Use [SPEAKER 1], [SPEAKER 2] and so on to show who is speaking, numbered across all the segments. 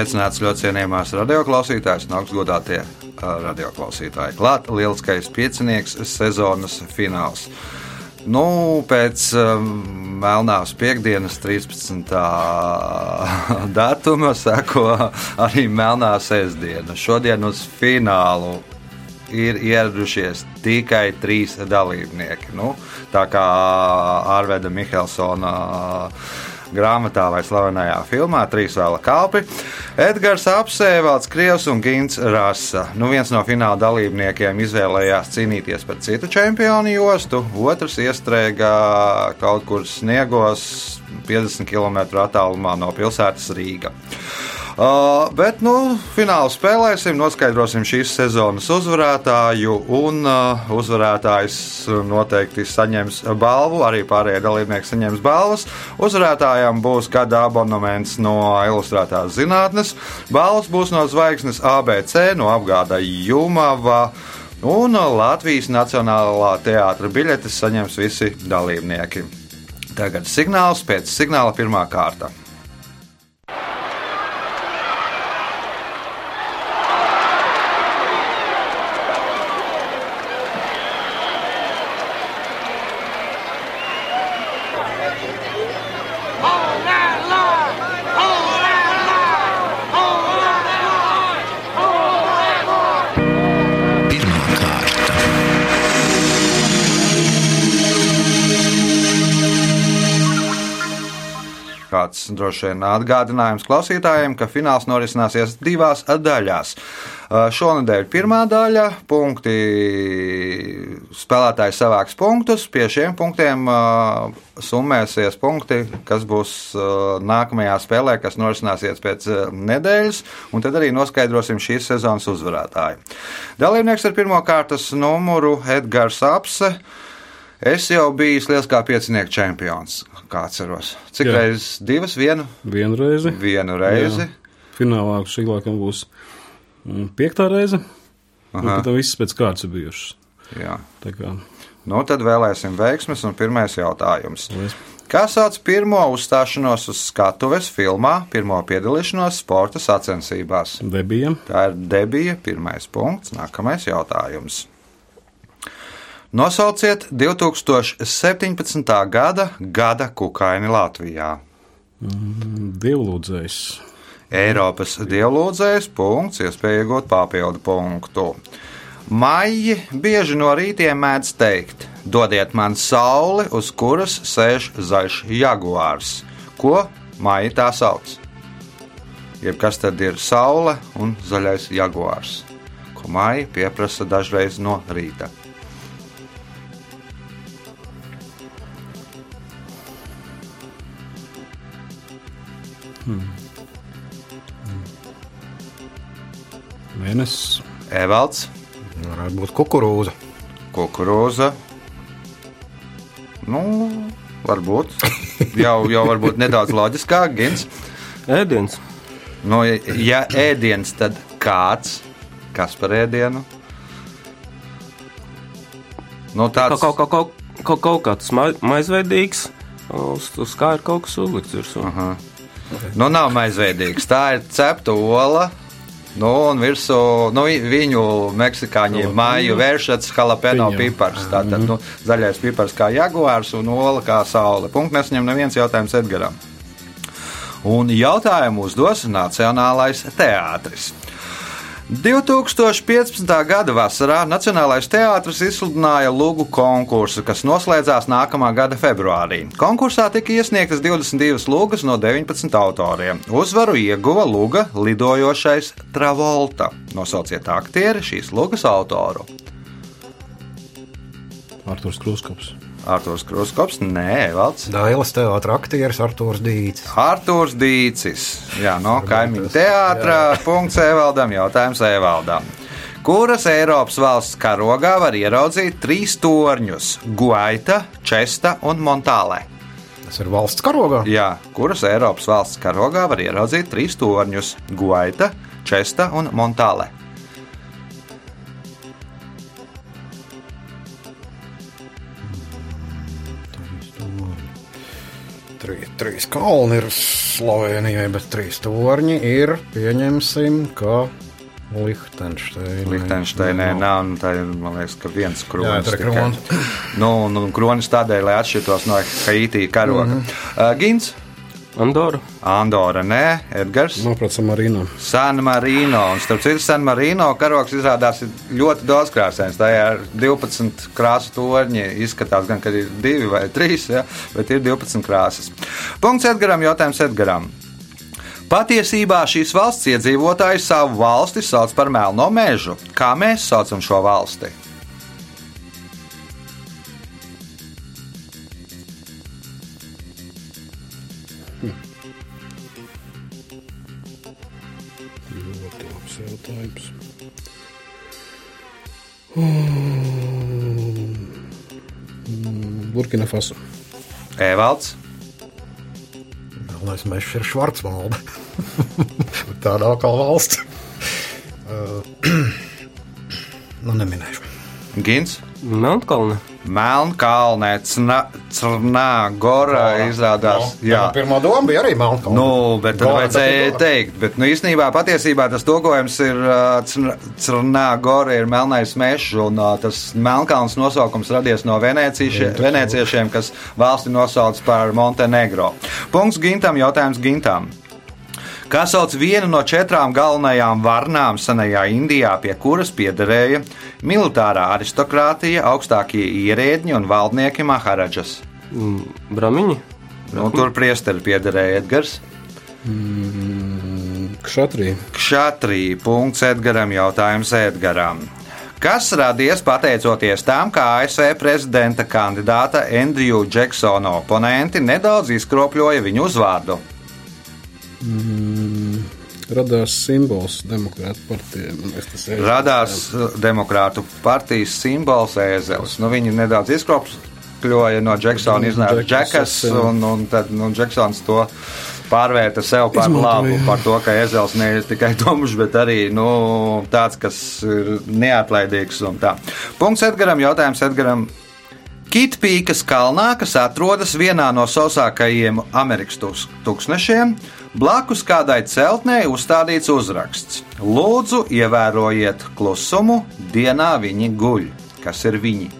[SPEAKER 1] Sveicināts ļoti cienījamās radioklausītājas un augstgadātie radioklausītāji. Klāt lieliskais piecinieks sezonas fināls. Nu, pēc Melnās piekdienas 13. datuma seko arī Melnā sestdiena. Šodien uz finālu ir ieradušies tikai trīs dalībnieki. Nu, tā kā Arveda Mihelsona grāmatā vai slavenajā filmā Trīs vēla kalpi. Edgars Apsēvalds, Krievs un Gins Rasa. Nu, viens no fināla dalībniekiem izvēlējās cīnīties par citu čempionu jostu, otrs iestrēga kaut kur sniegos 50 km attālumā no pilsētas Rīga. Uh, bet, nu, finālu spēlēsim, noskaidrosim šīs sezonas uzvarētāju, un uh, uzvarētājs noteikti saņems balvu. Arī pārējie dalībnieki saņems balvas. Uzvarētājam būs gada abonements no ilustrētās zinātnes. Balvas būs no zvaigznes ABC, no apgāda Jumava. Un Latvijas Nacionālā teātra biļetes saņems visi dalībnieki. Tagad signāls pēc signāla pirmā kārta. Kāds droši vien atgādinājums klausītājiem, ka fināls norisināsies divās daļās. Uh, Šonadēļ pirmā daļa - punkti spēlētājs savāks punktus. Pie šiem punktiem uh, summēsies punkti, kas būs uh, nākamajā spēlē, kas norisināsies pēc nedēļas, un tad arī noskaidrosim šīs sezonas uzvarētāju. Dalībnieks ar pirmā kārtas numuru Edgars Apse. Es jau biju liels kā piecinieku čempions, kā atceros. Cik
[SPEAKER 2] Jā.
[SPEAKER 1] reizes? Divas, vienu,
[SPEAKER 2] Vienu reizi.
[SPEAKER 1] vienu reizi.
[SPEAKER 2] Jā. Finālā šī laikam būs mm, piektā reize. Pēc tam viss pēc kārtas ir bijušas.
[SPEAKER 1] Jā.
[SPEAKER 2] Tā kā
[SPEAKER 1] Nu, tad vēlēsim veiksmes, un pirmais jautājums.
[SPEAKER 2] Paldies.
[SPEAKER 1] Kā sauc pirmo uzstāšanos uz skatuves filmā, pirmo piedalīšanos sporta sacensībās?
[SPEAKER 2] debija.
[SPEAKER 1] Tā ir debija, pirmais punkts, nākamais jautājums. Nosauciet 2017. gada gada kukaini Latvijā.
[SPEAKER 2] Dievlūdzējs.
[SPEAKER 1] Eiropas dievlūdzējs punkts, iespēja iegūt papildu punktu. Maiji bieži no rītiem mēdz teikt: dodiet man sauli, uz kuras sēž zaļš jaguārs. Ko maija tā sauc? Jeb kas tad ir saule un zaļais jaguārs? Ko maija pieprasa dažreiz no rīta?
[SPEAKER 2] Mēnesis.
[SPEAKER 1] Evalds,
[SPEAKER 3] Varētu būt kukurūza.
[SPEAKER 1] kukurūza. Nu, varbūt. Jau, jau varbūt nedaudz loģiskāk, Gins.
[SPEAKER 4] Ēdiens.
[SPEAKER 1] Nu, ja- ēdiens, tad kāds? Kas par ēdienu? Nu, tāds
[SPEAKER 4] kaut, kaut, kaut, kaut, kaut kāds mai, maizveidīgs, uz, uz kā ir kaut kas uzlikts virsū.
[SPEAKER 1] Aha. Nu, nav maizveidīgs. Tā ir cepta ola. Nu, un virsū nu, vi- viņu meksikāņi māju vēršats jalapeno pipars. Tātad nu, zaļais pipars kā jaguārs un ola kā saule. Punkts nesaņem neviens jautājums Edgaram. Un jautājumu uzdos Nacionālais teātris. 2015. gada vasarā Nacionālais teātris izsludināja lūgu konkursu, kas noslēdzās nākamā gada februārī. Konkursā tika iesniegtas 22 lūgas no 19 autoriem. Uzvaru ieguva lūga lidojošais Travolta. Nosauciet aktieri šīs lūgas autoru.
[SPEAKER 2] Arthurs Kruskops.
[SPEAKER 1] Arthurs Kruskops, nē, Valds.
[SPEAKER 3] Dailas teātris aktieris Artūrs Dīts.
[SPEAKER 1] Arthurs Dīcis. Jā, no kaimiņu teātrā. Punkts Evaldam. Jautājums Evaldam. Kuras Eiropas valsts karogā var ieraudzīt trīs torņus - Guaita, Česta un Montālē?
[SPEAKER 3] Tas ir valsts karogā.
[SPEAKER 1] Jā, kuras Eiropas valsts karogā var ieraudzīt trīs torņus - Guaita, Česta un Montālē?
[SPEAKER 3] Trīs, kalni ir Slovenijai, bet trīs torņi ir, pieņemsim, ka Liechtensteinē.
[SPEAKER 1] Liechtensteinē nav, un tā ir, man liekas, ka viens
[SPEAKER 3] Jā,
[SPEAKER 1] kronis.
[SPEAKER 3] tur ir
[SPEAKER 1] tikai.
[SPEAKER 3] kronis.
[SPEAKER 1] Nu, un kronis tādēļ, lai atšķirtos no Haiti karoga. Mm -hmm. uh, Gins,
[SPEAKER 4] Andorra.
[SPEAKER 1] Andora, nē, Edgars.
[SPEAKER 2] Manuprāt, Samarino.
[SPEAKER 1] San Marino. Un, starp citu, San Marino karogs izrādās ļoti daudzkrāsains. Tā ir 12 krāsu torņi. Izskatās, gan, ka ir divi vai trīs, ja, bet ir 12 krāsas. Punkts Edgaram, jautājums Edgaram. Patiesībā šīs valsts iedzīvotāji savu valsti sauc par melno mežu. Kā mēs saucam šo valsti?
[SPEAKER 2] Burkina Faso.
[SPEAKER 1] Evalds.
[SPEAKER 3] Galvenais mežs ir Švarcvalde. Tā nav kā valsts. Uh, nu, neminēšu.
[SPEAKER 1] Gins.
[SPEAKER 4] Melnkalne.
[SPEAKER 1] Melnkalnē, Cnā, Gora izrādās. Jā,
[SPEAKER 3] Pirmā doma bija arī Melnkalna.
[SPEAKER 1] Nu, bet tad
[SPEAKER 3] Gora,
[SPEAKER 1] vajadzēja
[SPEAKER 3] bet-
[SPEAKER 1] teikt, bet nu, īstenībā patiesībā tas tulkojums ir Cernā Gora, ir melnais mežs, un tas Melnkalns nosaukums radies no venēcieši- venēciešiem, kas valsti nosauc par Montenegro. Punkts Gintam, jautājums Gintam. Kā sauc vienu no četrām galvenajām varnām senajā Indijā, pie kuras piederēja militārā aristokrātija, augstākie ierēdņi un valdnieki Maharadžas?
[SPEAKER 4] Mm, Bramiņi.
[SPEAKER 1] Nu, tur priesteri piederēja Edgars.
[SPEAKER 2] Kšatrī.
[SPEAKER 1] Kšatrī. Punkts Edgaram. Jautājums Edgaram. Kas radies pateicoties tam, ka ASV prezidenta kandidāta Andriju Džeksona oponenti nedaudz izkropļoja viņu uzvārdu?
[SPEAKER 2] Radās simbols demokrātu partijai. Liekas,
[SPEAKER 1] Radās uh, demokrātu partijas simbols ēzelis. Nu, viņi nedaudz izkropļoja no Džeksona, iznāca
[SPEAKER 2] Džekas,
[SPEAKER 1] un, un tad nu, Džeksons to pārvērta sev par labu, par to, ka ezels ne ir tikai dumjš, bet arī nu, tāds, kas ir neatlaidīgs. Punkts Edgaram, jautājums Edgaram. Kitpīkas kalnā, kas atrodas vienā no sausākajiem Amerikas tūks- tūkstnešiem, blakus kādai celtnei uzstādīts uzraksts: Lūdzu, ievērojiet klusumu, dienā viņi guļ. Kas ir viņi?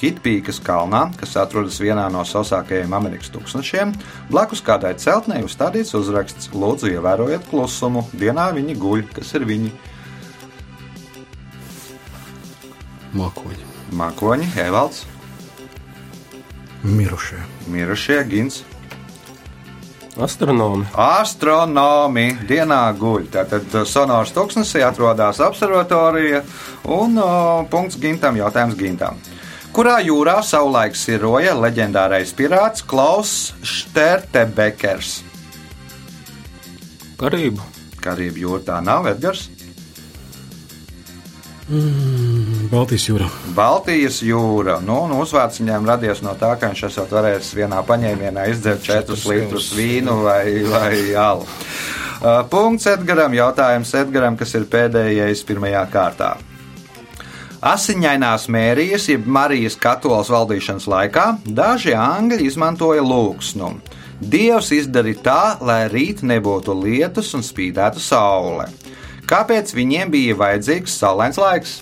[SPEAKER 1] Kitpīkas kalnā, kas atrodas vienā no sausākajiem Amerikas tūkstnešiem, blakus kādai celtnei uzstādīts uzraksts: Lūdzu, ievērojiet klusumu, dienā viņi guļ. Kas ir viņi?
[SPEAKER 2] Mākoņi.
[SPEAKER 1] Mākoņi, Evalds,
[SPEAKER 3] Mirušie.
[SPEAKER 1] mirušie, Gins.
[SPEAKER 4] Astronomi.
[SPEAKER 1] Astronomi dienā guļ. Tātad uh, sonors tūkstnesī atrodas observatorija un uh, punkts Gintam, jautājums Gintam. Kurā jūrā savulaik siroja leģendārais pirāts Klaus Štertebekers?
[SPEAKER 4] Karību.
[SPEAKER 1] Karību jūrā tā nav Edgars.
[SPEAKER 2] Baltijas jūra.
[SPEAKER 1] Baltijas jūra. Nu, un uzvārds viņam radies no tā, ka viņš esat varējis vienā paņēmienā izdzert 4 litrus vīnu vai, vai alu. Uh, Punkts Edgaram. Jautājums Edgaram, kas ir pēdējais pirmajā kārtā. Asiņainās mērijas, jeb Marijas katolas valdīšanas laikā, daži angļi izmantoja lūgsnu. Dievs izdarīja tā, lai rīt nebūtu lietus un spīdētu saule. Kāpēc viņiem bija vajadzīgs saulains laiks?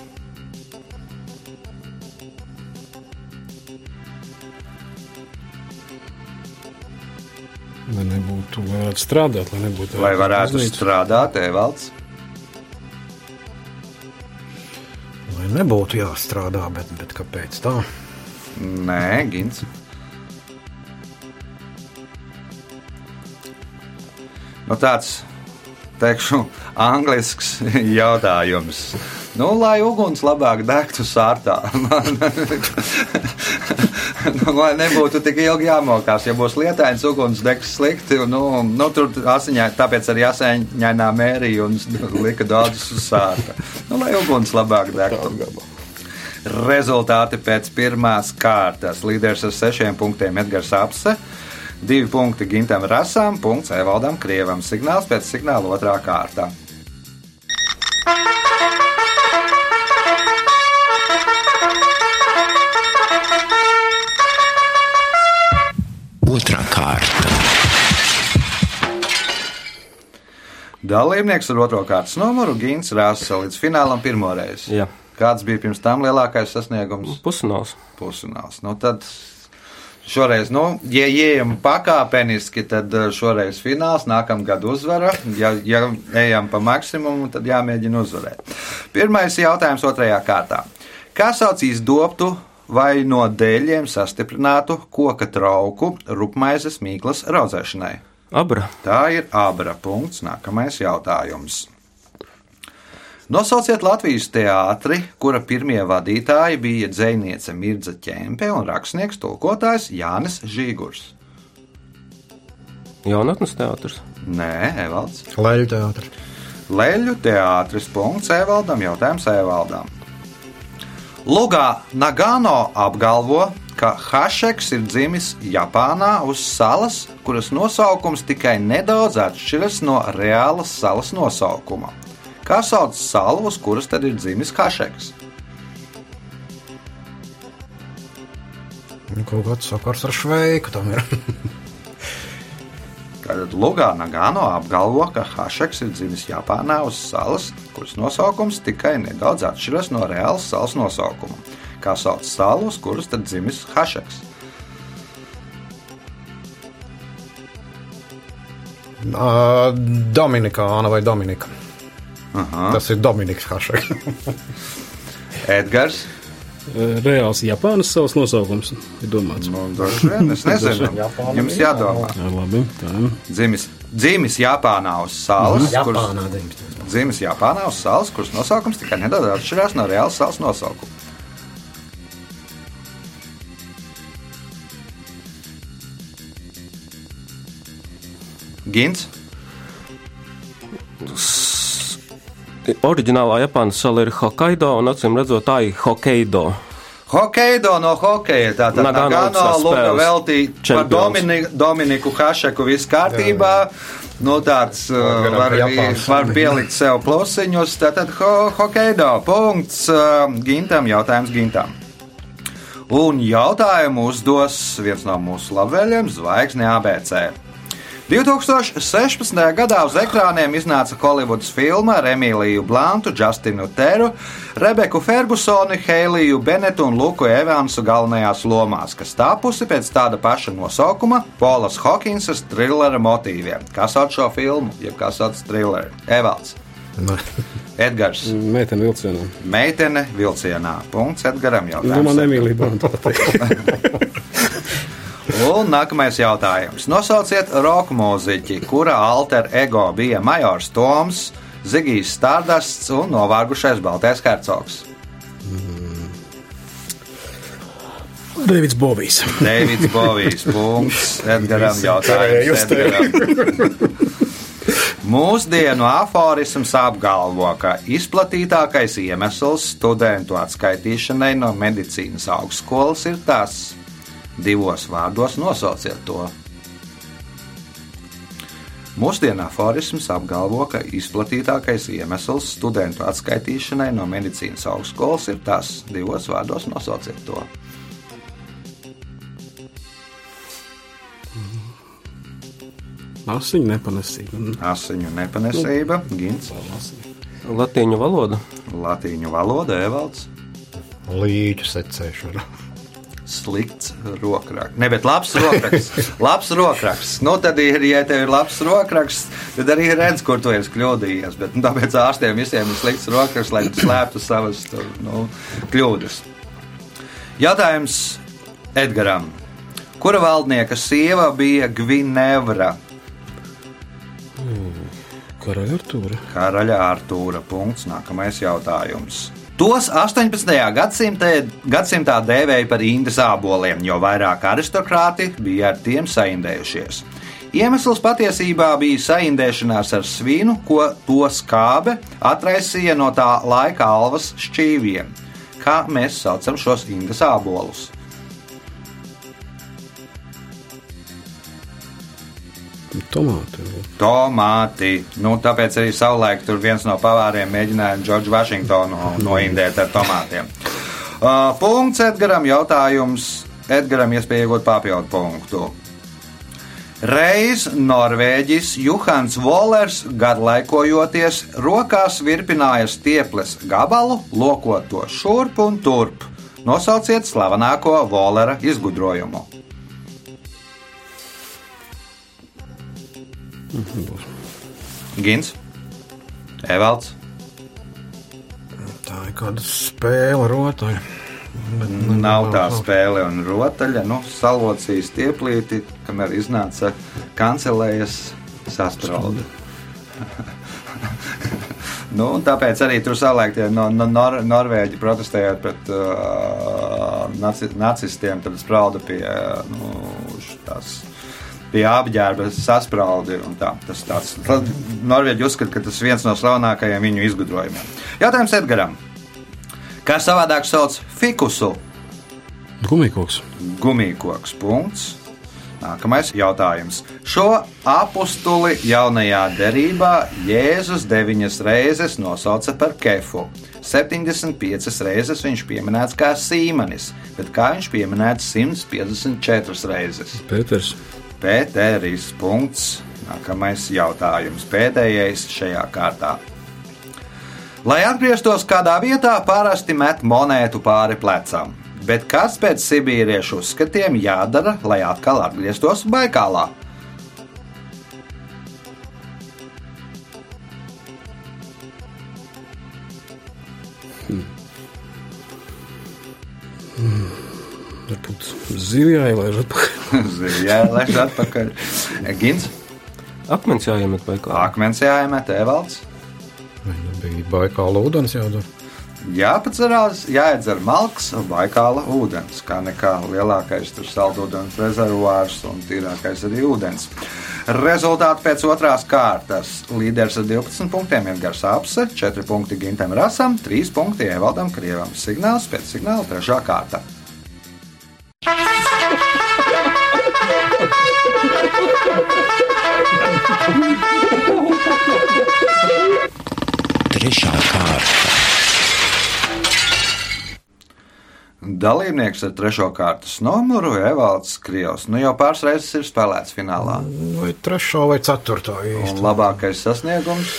[SPEAKER 2] Lai nebūtu, lai varētu strādāt, lai nebūtu.
[SPEAKER 1] Lai varētu
[SPEAKER 2] baznīca.
[SPEAKER 1] strādāt, Evalds.
[SPEAKER 3] Lai nebūtu jāstrādā, bet, bet kāpēc tā?
[SPEAKER 1] Nē, Gins. Nu, tāds, teikšu, anglisks jautājums. Nu, lai uguns labāk degtu sārtā. nu, lai nebūtu tik ilgi jāmokās. Ja būs lietains, ugunsdegs slikti, nu, nu, tur asiņā, tāpēc arī asiņainā mērīja un lika daudzus uz sārta. Nu, lai uguns labāk degtu. Rezultāti pēc pirmās kārtas. Līderis ar sešiem punktiem Edgars Apse. Divi punkti Gintam Rasam, punkts Evaldam Krievam. Signāls pēc signāla otrā kārta. Dalībnieks ar otro kārtas numuru Gins Rāsa līdz finālam pirmoreiz.
[SPEAKER 4] Jā.
[SPEAKER 1] Kāds bija pirms tam lielākais sasniegums?
[SPEAKER 4] Pusfināls.
[SPEAKER 1] Pusfināls. Nu, tad šoreiz, nu, ja ejam pakāpeniski, tad eh, šoreiz fināls, nākamgad uzvara. Ja, ja ejam pa maksimumu, tad jāmēģina uzvarēt. Pirmais jautājums otrajā kārtā. Kā sauc izdobtu vai no dēļiem sastiprinātu koka trauku rupmaizes mīklas raudzēšanai?
[SPEAKER 4] Abra.
[SPEAKER 1] Tā ir abra punkts. Nākamais jautājums. Nosauciet Latvijas teātri, kura pirmie vadītāji bija dziniece Mirza Čempe un rakstnieks tulkotājs Jānis Žīgurs.
[SPEAKER 4] Jaunatnes teātris.
[SPEAKER 1] Nē, Evalds.
[SPEAKER 3] Leļu teātris.
[SPEAKER 1] Leļu teātris. Punkts Evaldam. Jautājums Evaldam. Lugā Nagano apgalvo, ka Hašeks ir dzimis Japānā uz salas, kuras nosaukums tikai nedaudz atšķiras no reālas salas nosaukuma. Kā sauc salu, uz kuras tad ir dzimis Hašeks?
[SPEAKER 3] Nu, Kaut kāds sakars ar šveiku tam ir.
[SPEAKER 1] Tātad Lugā Nagano apgalvo, ka Hašeks ir dzimis Japānā uz salas, kuras nosaukums tikai nedaudz atšķiras no reālas salas nosaukuma. Kā sauc salu, uz kuras tad dzimis Hašeks?
[SPEAKER 3] Dominikāna vai Dominika.
[SPEAKER 1] Aha.
[SPEAKER 3] Tas ir Dominiks Hašeks.
[SPEAKER 1] Edgars.
[SPEAKER 2] Reāls Japānas savs nosaukums ir domāts.
[SPEAKER 1] Nu, droši vien, es nezinu. Jums jādomā.
[SPEAKER 2] Jā, labi. Tā.
[SPEAKER 1] Dzimis, dzimis Japānā uz salas, kuras,
[SPEAKER 3] Japānā 19.
[SPEAKER 1] dzimis Japānā uz salas, kuras nosaukums tikai nedaudz atšķirās no reālas salas nosaukuma. Gins.
[SPEAKER 4] Oriģinālā Japānas sala ir Hokkaido, un acīm redzot, tā ir Hokkaido.
[SPEAKER 1] Hokeido no hokeja. Tātad
[SPEAKER 4] Nagano
[SPEAKER 1] Luka veltīja par. Domini, Dominiku Hašeku viss kārtībā. Nu, tāds uh, var,
[SPEAKER 3] Japāns.
[SPEAKER 1] var pielikt sev plusiņus. Tātad ho, Hokeido punkts uh, Gintam, jautājums Gintam. Un jautājumu uzdos viens no mūsu labvēliem - Zvaigzne ABC. 2016. gadā uz ekrāniem iznāca Holivudas filma ar Emīliju Blantu, Justinu Teru, Rebeku Fergusoni, Heiliju Benetu un Luku Evansu galvenajās lomās, kas tapusi pēc tāda paša nosaukuma - Polas Hokinsas thrillera motīviem. Kas sauc šo filmu, jeb kā sauc thrilleru? Evalds,
[SPEAKER 3] Ne.
[SPEAKER 1] Edgars,
[SPEAKER 2] Meitene vilcienā.
[SPEAKER 1] meitene vilcienā. Punkts Edgaram
[SPEAKER 2] Nu, man nemīlīja Branta pateikt.
[SPEAKER 1] Un nākamais jautājums. Nosauciet roka mūziķi, kura alter ego bija Majors Toms, Zigijs Stārdasts un novārgušais Baltais Hercogs.
[SPEAKER 2] Davids Bovijs.
[SPEAKER 1] Deivids Bovijs. Punkts
[SPEAKER 3] Karēju
[SPEAKER 1] jautājums. Edgaram. Mūsdienu aforisms apgalvo, ka izplatītākais iemesls studentu atskaitīšanai no medicīnas augstskolas ir tas, divos vārdos nosauciet to. Mūsdienu aforisms apgalvo, ka izplatītākais iemesls studentu atskaitīšanai no medicīnas augstskolas ir tas, divos vārdos nosauciet to.
[SPEAKER 2] Asiņu nepanesība.
[SPEAKER 1] Asiņu nepanesība, gins,
[SPEAKER 4] Latīņu valoda.
[SPEAKER 1] latīņu valoda, evalds,
[SPEAKER 3] Līķu secēšana.
[SPEAKER 1] Slikts rokraksts. Ne, bet labs rokraksts. labs rokraksts. Nu, tad, ir, ja tev ir labs rokraksts, tad arī redz, kur tu esi kļūdījies. Bet, nu, tāpēc ārstiem visiem ir slikts rokraksts, lai slēptu savas tur, nu, kļūdas. Jautājums Edgaram. Kura valdnieka sieva bija Gvinevra?
[SPEAKER 2] Karaļa Artūra.
[SPEAKER 1] Karaļa Artūra. Punkts. Nākamais jautājums. Tos 18. Gadsimtā, gadsimtā dēvēja par indas āboliem, jo vairāk aristokrāti bija ar tiem saindējušies. Iemesls patiesībā bija saindēšanās ar svinu, ko to skābe atraisīja no tā laika alvas šķīviem. Kā mēs saucam šos indas ābolus?
[SPEAKER 2] Tomāti.
[SPEAKER 1] Tomāti. Nu, tāpēc arī savulaik tur viens no pavāriem mēģināja Džordžu Vašingtonu noindēt ar tomātiem. Uh, punkts Edgaram. Jautājums Edgaram iespēja iegūt papildu punktu. Reiz Norvēģis Juhans Volers, garlaikojoties, rokās virpināja stieples gabalu, lokot to šurp un turp. Nosauciet slavenāko Volera izgudrojumu. Gins, Evalds,
[SPEAKER 3] Tā ir kāda spēle rotaļa. Bet ne-
[SPEAKER 1] nav tā spēle un rotaļa. Nu, salocījis tieplīti, kamēr iznāca kancelējas sasprāde. Nu, tāpēc arī tur savulaik tie no, no, nor, norvēģi protestējot pret uh, naci, nacistiem, tad sprauda pie uh, nu, tās. Pie apģērba sasprādi. tā. Tas tāds Norvēģi uzskata, ka tas viens no slavenākajiem viņu izgudrojumiem. Jautājums Edgaram. Kā savādāk sauc fikusu?
[SPEAKER 2] Gumijkoks.
[SPEAKER 1] Gumijkoks. Punkts. Nākamais jautājums. Šo apakstuli jaunajā derībā Jēzus deviņas reizes nosauca par kefu. 75 reizes viņš pieminēts kā sīmanis, bet kā viņš pieminēts 154 reizes.
[SPEAKER 2] Pēters.
[SPEAKER 1] Pēteris. Nākamais jautājums. Pēdējais šajā kārtā. Lai atgrieztos kādā vietā, parasti met monētu pāri plecam. Bet kas pēc sibīriešu uzskatiem jādara, lai atkal atgrieztos Baikālā?
[SPEAKER 2] Varbūt zivjā ielaiž atpakaļ.
[SPEAKER 1] Jā, laiž atpakaļ. Gins,
[SPEAKER 4] Akmens jāiemet vai kā?
[SPEAKER 1] akmens jāiemet, evalds.
[SPEAKER 3] Viņa bija baigāla ūdens jādara.
[SPEAKER 1] Jāpacerās, jāiedzer malks un baikāla ūdens, kā nekā lielākais tur saldūdens rezervuārs un tīrākais arī ūdens. Rezultāti pēc otrās kārtas. Līderis ar 12 punktiem ir Gars Apse, 4 punkti Gintam Rasam, 3 punkti Evaldam Krievam. Signāls pēc signāla trešā kārta. Dalībnieks ar trešo kārtas numuru Evalds Krievs. Nu jau pāris reizes ir spēlēts finālā.
[SPEAKER 3] Vai trešo vai ceturto īsti?
[SPEAKER 1] labākais sasniegums.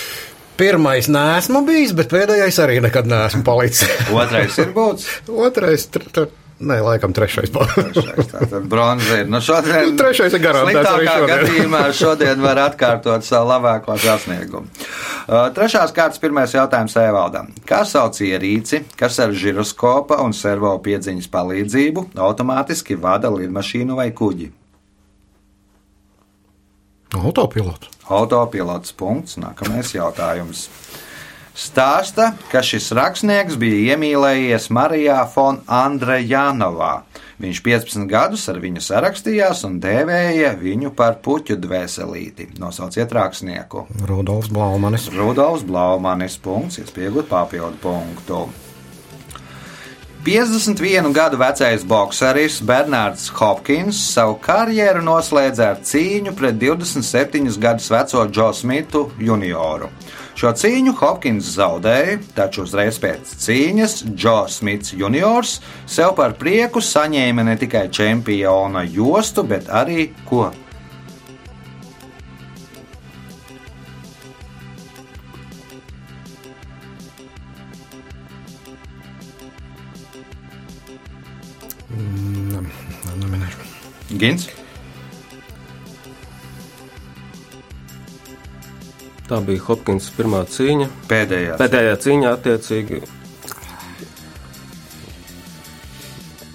[SPEAKER 3] Pirmais nesmu bijis, bet pēdējais arī nekad neesmu palicis.
[SPEAKER 1] Otrais ir būts.
[SPEAKER 3] Otrais, tr, tr, nē, laikam trešais.
[SPEAKER 1] Trešais, tātad bronza ir. Nu, šodien,
[SPEAKER 3] Nu, trešais ir garantēts
[SPEAKER 1] Sliktākā gadījumā šodien var atkārtot savu labāko sasniegumu. Uh, Trešās kārtas pirmais jautājums Evaldam. Kā sauc ierīci, kas ar žiroskopa un servo piedziņas palīdzību automātiski vada lidmašīnu vai kuģi?
[SPEAKER 3] Autopilots.
[SPEAKER 1] Autopilots punkts. Nākamais jautājums. Stāsta, ka šis rakstnieks bija iemīlējies Marijā Fon Andrejanovā. Viņš 15 gadus ar viņu sarakstījās un dēvēja viņu par puķu dvēselīti. Nosauciet rakstnieku.
[SPEAKER 3] Rudolfs Blaumanis.
[SPEAKER 1] Rudolfs Blaumanis punkts, iespiegot papildu punktu. 51 gadu vecais bokseris Bernards Hopkins savu karjeru noslēdza ar cīņu pret 27 gadus veco Džo Smitu junioru. Šo cīņu Hopkins zaudēja, taču uzreiz pēc cīņas Džo Smits juniors sev par prieku saņēma ne tikai čempiona jostu, bet arī ko
[SPEAKER 3] neminēšu.
[SPEAKER 1] Gins.
[SPEAKER 4] Tā bija Hopkins pirmā cīņa.
[SPEAKER 1] Pēdējā.
[SPEAKER 4] Pēdējā cīņā attiecīgi.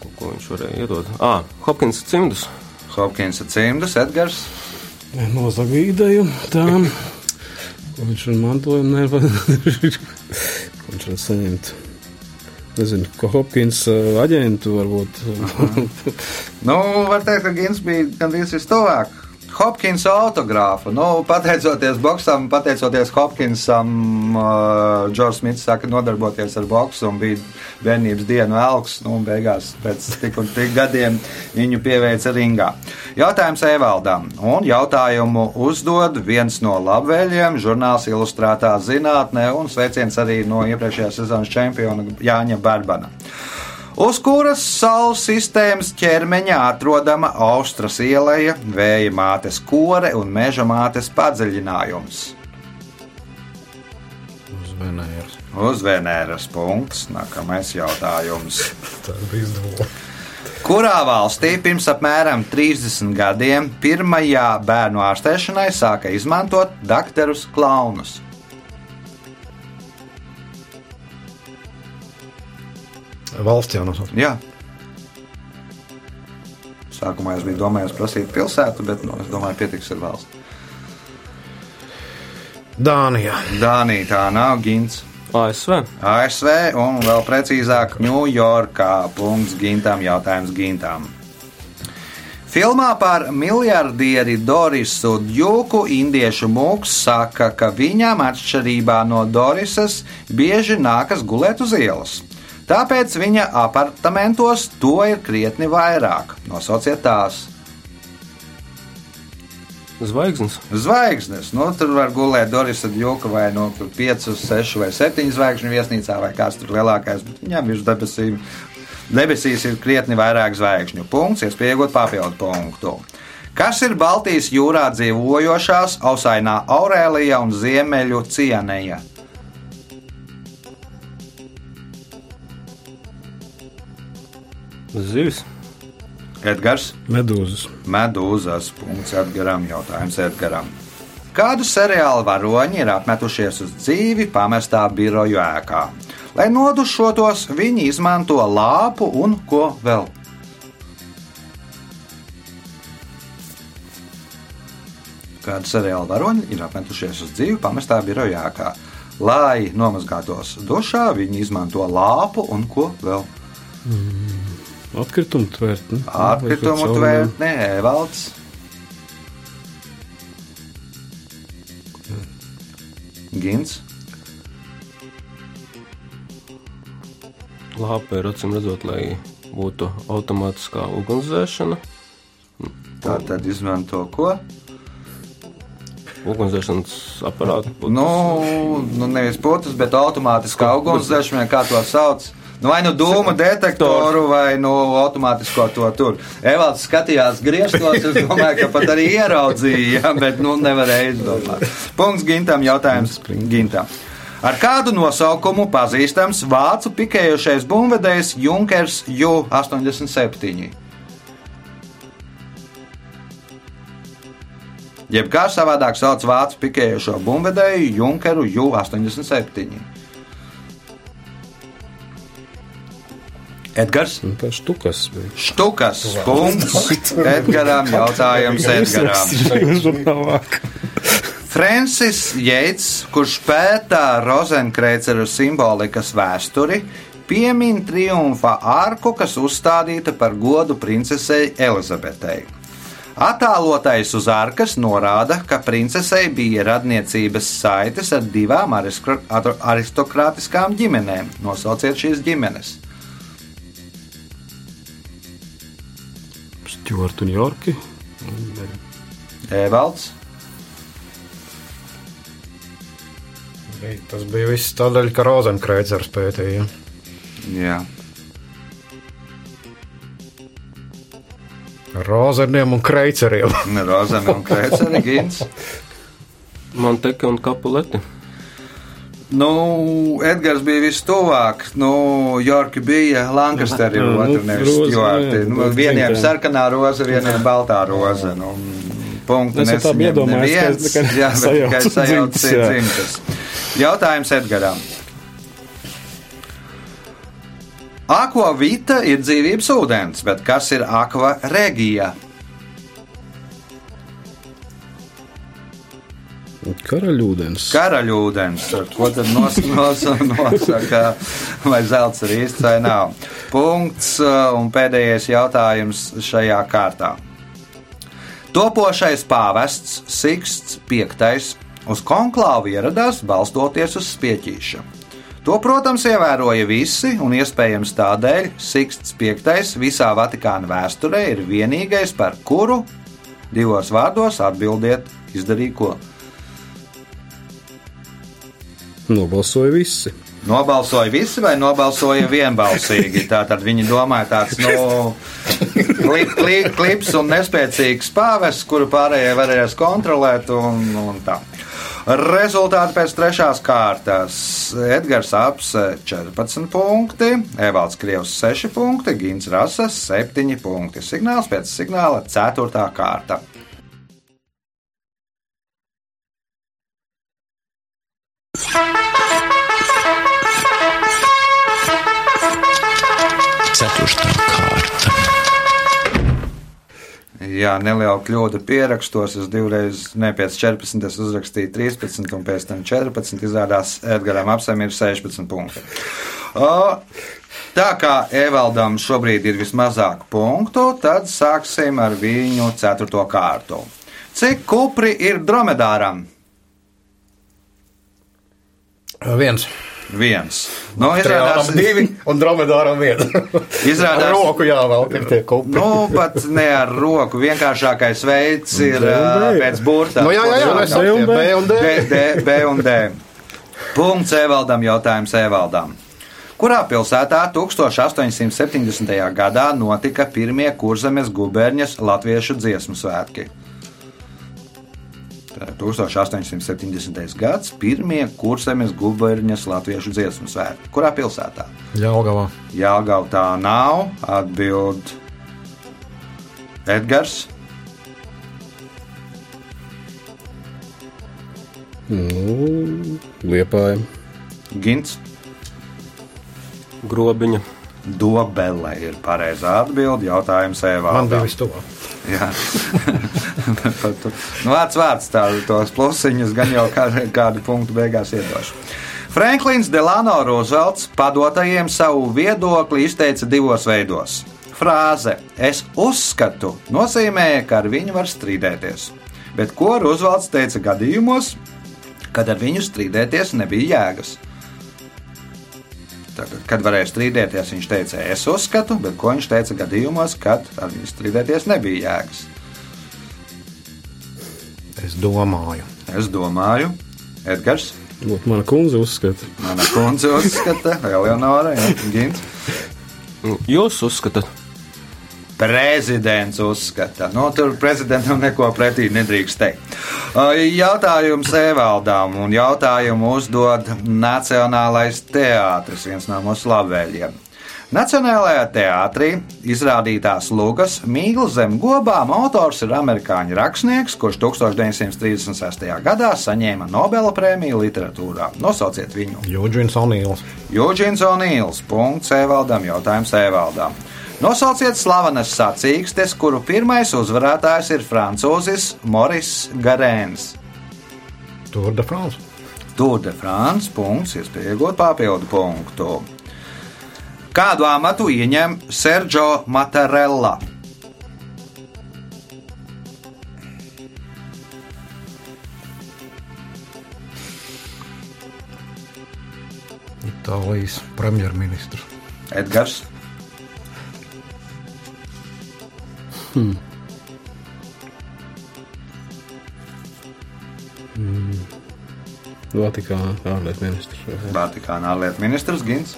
[SPEAKER 4] Ko, ko viņš varēja iedot? Ah, Hopkins cimdus.
[SPEAKER 1] Hopkins cimdus, Edgars.
[SPEAKER 2] Nozaga ideju tām, ko viņš ir mantojumi, nevar, ko viņš var saņemt. nezinu, ko Hopkins aģentu varbūt.
[SPEAKER 1] Nu, var teikt, ka Gins bija gandrīz vistuvāk. Hopkins autogrāfu. Nu, pateicoties boxam, pateicoties Hopkinsam, uh, Džordžs Smits sāka nodarboties ar boksu un bija bērnības dienu elks. Nu, un beigās pēc tik un tik gadiem viņu pieveica ringā. Jautājums Evaldam. Un jautājumu uzdod viens no labvēļiem, žurnāls Ilustrētā zinātnē un sveiciens arī no iepriekšējās sezonas čempiona Jāņa Barbana uz kuras Saules sistēmas ķermeņa atrodama Austras ieleja, vēja mātes kore un meža mātes padziļinājums.
[SPEAKER 3] Uz Venēras.
[SPEAKER 1] Uz Venēras punkts. Nākamais jautājums.
[SPEAKER 3] Tā bija izdevuma.
[SPEAKER 1] Kurā valstī pirms apmēram 30 gadiem pirmajā bērnu ārstēšanai sāka izmantot doktorus klaunus?
[SPEAKER 3] Valsts jau nosauc.
[SPEAKER 1] Jā. Sākumā es biju domājis prasīt pilsētu, bet nu, es domāju, pietiks ar valsts.
[SPEAKER 3] Dānijā.
[SPEAKER 1] Dānija tā nav gins.
[SPEAKER 4] ASV.
[SPEAKER 1] ASV un vēl precīzāk Ņujorkā. Punkts gintam, jautājums gintam. Filmā par miljardieri Dorisu Džuku indiešu mūks saka, ka viņam, atšķirībā no Dorisas, bieži nākas gulēt uz ielas. Tāpēc viņa apartamentos to ir krietni vairāk. Nosauciet tās
[SPEAKER 4] Zvaigznes.
[SPEAKER 1] zvaigznes. Nu, tur var gulēt Dorisa Džuka vai no 5, 6 vai 7 zvaigžņu viesnīcā, vai kāds tur lielākais. Viņam virs debesīm. Debesīs ir krietni vairāk zvaigžņu. Punkts, iespējot papildu punktu. Kas ir Baltijas jūrā dzīvojošās Ausainā Aurēlija un Ziemeļu Cienēja?
[SPEAKER 4] Zivis.
[SPEAKER 1] Edgars.
[SPEAKER 2] Medūzas.
[SPEAKER 1] Medūzas punkts Edgaram. Jautājums Edgaram. Kādu seriālu varoņi ir apmetušies uz dzīvi pamestā biroju ēkā? Lai nodušotos, viņi izmanto lāpu un ko vēl. Kādu seriālu varoņi ir apmetušies uz dzīvi pamestā biroju ēkā? Lai nomazgātos dušā, viņi izmanto lāpu un ko vēl.
[SPEAKER 2] Atkritumu tvērtni.
[SPEAKER 1] Atkritumu tvērtnē, Evalds. Gins.
[SPEAKER 4] Lāpa ir acīm redzot, lai būtu automātiskā ugunsdzēšana.
[SPEAKER 1] Tā tad izmanto ko?
[SPEAKER 4] Ugunsdzēšanas aparātu.
[SPEAKER 1] Nu, nu nevis putas, bet automātiskā ugunsdzēšana, kā to sauc. Nu, vai nu dūmu detektoru, vai nu automātisko to tur. Evalds skatījās grieztos, es domāju, ka pat arī ieraudzīja, ja, bet nu nevarēja izdomāt. Punkts Gintam, jautājums Gintam. Ar kādu nosaukumu pazīstams vācu pikējošais bumvedējs Junkers Ju-87? Jeb kā savādāk sauc vācu pikējošo bumvedēju Junkeru Ju-87. Edgars.
[SPEAKER 2] Tā štukas.
[SPEAKER 1] Štukas punkts Edgaram. Jautājums Edgaram. Francis Jeits, kurš pētā Rozenkrēceru simbolikas vēsturi, piemin triumfa arku, kas uzstādīta par godu princesei Elizabetei. Attēlotais uz arkas norāda, ka princesei bija radniecības saites ar divām aristokrātiskām ģimenēm. Nosauciet šīs ģimenes.
[SPEAKER 2] Stjorti un Jorki.
[SPEAKER 1] Evalds,
[SPEAKER 3] Tas bija viss tādēļ, ka Rozenkreizers pētīja.
[SPEAKER 1] Jā.
[SPEAKER 3] Rozeniem un kreiceriem.
[SPEAKER 1] Rozana un Krēseri Gins.
[SPEAKER 4] Monteka un Kapuleti.
[SPEAKER 1] Nu, Edgars bija vistuvāk. Nu, Jorka bija Lankasteri,
[SPEAKER 2] nu,
[SPEAKER 1] otru nevis
[SPEAKER 2] roza,
[SPEAKER 1] Stjorti. Nu,
[SPEAKER 2] tas
[SPEAKER 1] vieniem sarkanā roza, vieniem baltā roza. Nu, punktu nesaņem neviens. Jā, bet tikai
[SPEAKER 2] sajauc dzimtas.
[SPEAKER 1] Jautājums Edgaram. Aquavita ir dzīvības ūdens, bet kas ir aqua regija?
[SPEAKER 2] Karaļūdens.
[SPEAKER 1] Karaļūdens, ar ko tad nos, nos, nosaka vai zelts ir īsts vai nav. Punkts uh, un pēdējais jautājums šajā kārtā. Topošais pāvests Siksts V uz konklāvu ieradās balstoties uz spieķīšu. To, protams, ievēroja visi, un iespējams tādēļ Siksts V visā Vatikāna vēsturē ir vienīgais, par kuru divos vārdos atbildiet, izdarīja ko.
[SPEAKER 2] Nobalsoja visi.
[SPEAKER 1] Nobalsoja visi vai nobalsoja vienbalsīgi? Tātad viņi domāja, tāds nu, klip, klip, klips un nespēcīgs pāvests, kuru pārējie varēs kontrolēt. Un, un tā. Rezultāti pēc trešās kārtas. Edgars Aps 14 punkti, Evalds Krievs 6 punkti, Gins Rasas 7 punkti. Signāls pēc signāla 4. kārta.
[SPEAKER 5] Ceturtā kārta.
[SPEAKER 1] Jā, neliela kļūda pierakstos. Es divreiz, ne pēc 14, es uzrakstīju 13, un pēc tam 14. Izrādās, Edgars Apsam ir 16 punkti. O, tā kā Evaldam šobrīd ir vismazāk punktu, tad sāksim ar viņu 4. kārtu. Cik kupri ir dromedāram?
[SPEAKER 3] Viens.
[SPEAKER 1] Viens. Nu,
[SPEAKER 3] Triāram
[SPEAKER 1] izrādās,
[SPEAKER 3] divi un dromedāram viens. Ar
[SPEAKER 1] izrādās,
[SPEAKER 3] roku jāvelk ir tie kupi.
[SPEAKER 1] Nu, pat ne ar roku. Vienkāršākais veids ir ā, pēc burta.
[SPEAKER 3] Nu, jā, jā, jā, mēs saprotam,
[SPEAKER 2] B.
[SPEAKER 3] Un D.
[SPEAKER 1] B, D, B un D. Punkts Evaldam, jautājums Evaldam. Kurā pilsētā 1870. gadā notika pirmie kurzemes gubernijas latviešu dziesmu svētki? Tātad 1870. gads, pirmie kurzemes gubernijas latviešu dziesmu svētki. Kurā pilsētā?
[SPEAKER 3] Jālgavā.
[SPEAKER 1] Jāgauta tā nav, atbild Edgars.
[SPEAKER 2] Nu, liepāja.
[SPEAKER 1] Gins.
[SPEAKER 4] Grobiņa.
[SPEAKER 1] Dobele ir pareizā atbilde. Jautājums
[SPEAKER 3] Man bija
[SPEAKER 1] Evaldam.
[SPEAKER 3] vistuvāk.
[SPEAKER 1] Nu, vārds vārds tādu tos plusiņus gan jau kā, kādu punktu beigās iedošu. Franklins Delano Roosevelts padotajiem savu viedokli izteica divos veidos. Frāze Es uzskatu nozīmēja, ka ar viņu var strīdēties. Bet ko Roosevelts teica gadījumos, kad ar viņu strīdēties nebija jēgas? Tātad, kad varēja strīdēties, viņš teica, es uzskatu, bet ko viņš teica gadījumos, kad ar viņu strīdēties nebija jēgas?
[SPEAKER 3] Es domāju.
[SPEAKER 1] Es domāju, Edgars,
[SPEAKER 2] Lūk, mana kundze uzskata.
[SPEAKER 1] mana kundze uzskata, Eleonora, ja, Gins.
[SPEAKER 4] Jūs uzskatāt,
[SPEAKER 1] Prezidents uzskata, no nu, tur prezidentam neko pretī nedrīkst teikt. Uh, Jautājums Evaldām, un jautājumu uzdod Nacionālais teātris, viens no mūsu labvēliem. Nacionālajā teātrī izrādītās Lūgas Mīgls zem gobām autors ir amerikāņu rakstnieks, kurš 1936. gadā saņēma Nobela prēmiju literatūrā. Nosauciet viņu!
[SPEAKER 3] Jūģins Onīls.
[SPEAKER 1] Jūģins Onīls. Punkts Evaldam. Jautājums Evaldam. Nosauciet slavenas sacīkstes, kuru pirmais uzvarētājs ir francūzis Moris Garēns.
[SPEAKER 3] Tour de France.
[SPEAKER 1] Tour de France. Punkts, iespēja iegūt papildu punktu. Kādu amatu ieņem Sergio Mattarella?
[SPEAKER 3] Itālijas premjerministrs.
[SPEAKER 1] Edgars.
[SPEAKER 2] Vatikāna ārlietu ministrs.
[SPEAKER 1] Vatikāna ārlietu ministrs Gins.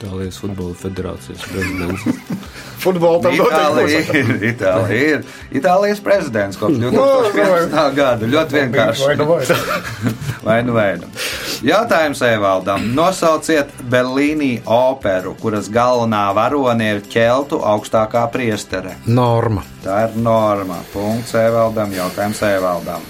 [SPEAKER 4] Itālijas futbola federācijas prezidents.
[SPEAKER 3] Futbola tam
[SPEAKER 1] Itālija ir, Itālija ir Itālijas prezidents kopš 2015. gada. Ļoti vienkārši.
[SPEAKER 3] Vai nu vai?
[SPEAKER 1] Vai nu vai nu? Jautājums Evaldam. Nosauciet Berlīnī operu, kuras galvenā varone ir ķeltu augstākā priestere.
[SPEAKER 3] Norma.
[SPEAKER 1] Tā ir norma. Punkts Evaldam. Jautājums Evaldam.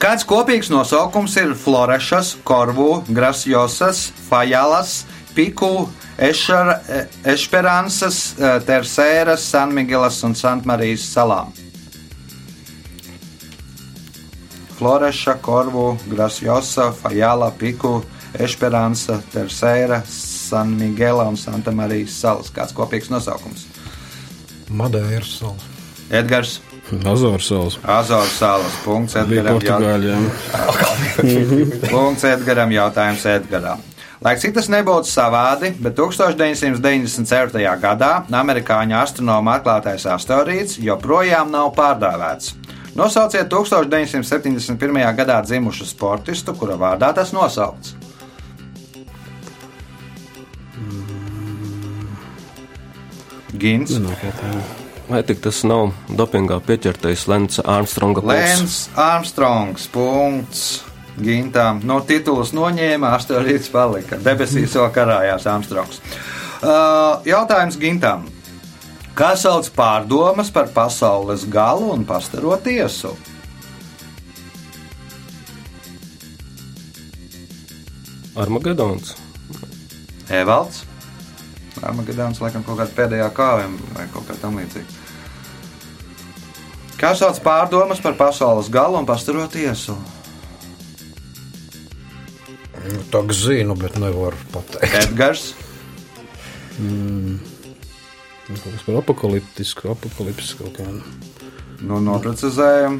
[SPEAKER 1] Kāds kopīgs nosaukums ir Florešas, Korvu, Grasjosas, Fajalas, Piku, Ešar, Ešperansas, Tersēras, Sanmigelas un Santmarijas salām? Floreša, Korvu, Grasjosa, Fajala, Piku, Esperanza, Terseira, San Miguela un Santa Marijas salas. Kāds kopīgs nosaukums?
[SPEAKER 3] Madeiras sala.
[SPEAKER 1] Edgars.
[SPEAKER 2] Azoru salas.
[SPEAKER 1] Azoru salas. Punkts Edgaram. Punkts Edgaram. Jautājums Edgaram. Lai cik tas nebūtu savādi, bet 1994. gadā amerikāņu astronoma atklātais asteroīds joprojām nav pārdēvēts. Nosauciet 1971. gadā dzimušu sportistu, kura vārdā tas nosaukts. Gins,
[SPEAKER 4] Vai tik tas nav dopingā pieķertais Lenča Armstronga puls?
[SPEAKER 1] Lēns Armstrongs, punkts. Gintam no titulas noņēma, asteroīds palika. Debesīs vēl karājās Armstrongs. Uh, jautājums Gintam. Kā sauc pārdomas par pasaules galu un pastaro tiesu?
[SPEAKER 4] Armagedons.
[SPEAKER 1] Evalds. Armagedons, laikam, kaut kāda pēdējā kāvēm vai kaut kā tam līdzīga. Kā sauc pārdomas par pasaules galu un pastaro tiesu?
[SPEAKER 3] Nu, Tā kā zinu, bet nevaru pateikt.
[SPEAKER 1] Edgars.
[SPEAKER 2] Kaut kas par apakaliptisku, apakaliptisku kaut kādu.
[SPEAKER 1] Nu, noprecizējam.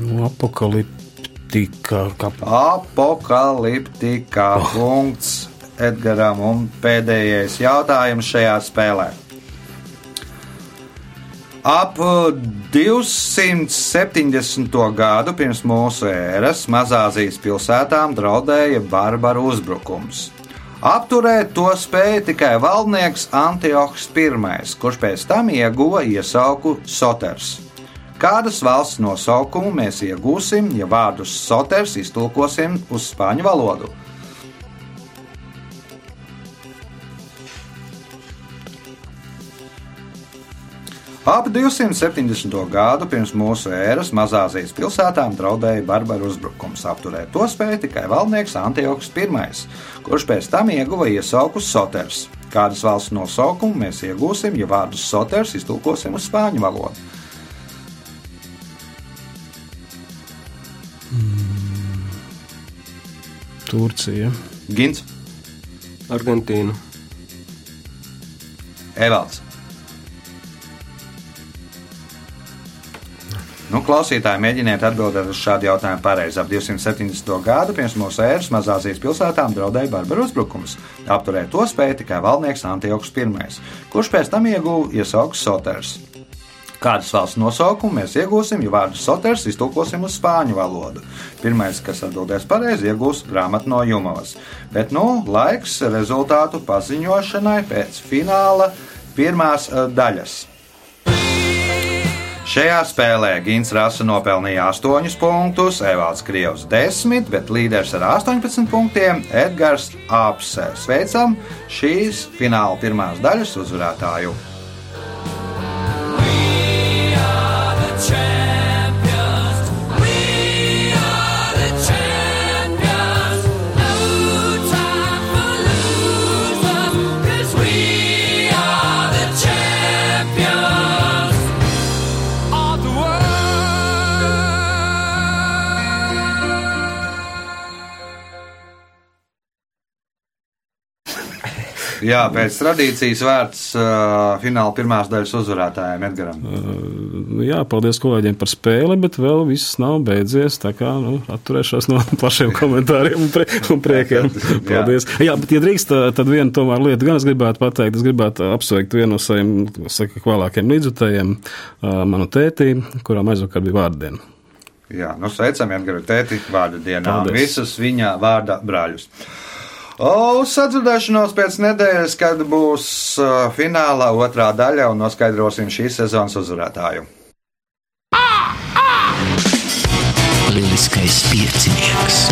[SPEAKER 2] Nu, apakaliptika, kā
[SPEAKER 1] Apokaliptikā punkts Edgaram un pēdējais jautājums šajā spēlē. Ap 270. gadu pirms mūsu ēras Mazāzijas pilsētām draudēja barbaru uzbrukums. Apturēt to spēja tikai valdnieks Antiochs I, kurš pēc tam ieguva iesauku Soters. Kādas valsts nosaukumu mēs iegūsim, ja vārdus Soters iztulkosim uz spāņu valodu? Ap 270. gadu pirms mūsu ēras Mazāzijas pilsētām draudēja barbaru uzbrukums. Apturēt to spēja tikai valdnieks Antiochs I, kurš pēc tam ieguva iesauku Soters. Kādas valsts nosaukumu mēs iegūsim, ja vārdus Soters iztulkosim uz spāņu valodu?
[SPEAKER 2] Turcija.
[SPEAKER 1] Gins,
[SPEAKER 4] Argentīna.
[SPEAKER 1] Evalds. Nu, klausītāji, mēģiniet atbildēt uz šādu jautājumu pareizi. Ap 270. gadu pirms mūsu ēras Mazāzijas pilsētām draudēja barbaru uzbrukums. Apturēt to spēja tikai valdnieks Antiochs I, kurš pēc tam ieguva iesauku Soters. Kādas valsts nosaukumu mēs iegūsim, ja vārdu Soters iztulkosim uz spāņu valodu? Pirmais, kas atbildēs pareizi, iegūs grāmatu no Jumavas. Bet nu laiks rezultātu paziņošanai pēc fināla pirmās eh, daļas. Šajā spēlē Gins Rasa nopelnīja 8 punktus, Evalds Krievs 10, bet līderis ar 18 punktiem - Edgars Apse. Sveicam šīs fināla pirmās daļas uzvarētāju! Jā, pēc tradīcijas vērts uh, fināla pirmās daļas uzvarētājiem Edgaram.
[SPEAKER 2] Nu, Jā, paldies kolēģiem par spēli, bet vēl viss nav beidzies. Tā kā nu, atturēšos no plašiem komentāriem un, prie, un priekiem. Paldies. Jā, bet, ja drīkst, tad viena tomēr lieta gan es gribētu pateikt. Es gribētu apsveikt vienu no saviem saka, vēlākiem līdzutējiem, uh, manu tēti, kurām aizvakar bija vārdiena.
[SPEAKER 1] Jā, nu sveicam Edgara tēti vārda dienā.
[SPEAKER 2] Paldies.
[SPEAKER 1] Visus viņa vārda brāļus. Uz sadzirdēšanos pēc nedēļas, kad būs finālā otrā daļa un noskaidrosim šīs sezonas uzvarētāju.
[SPEAKER 5] Lieliskais piecinieks.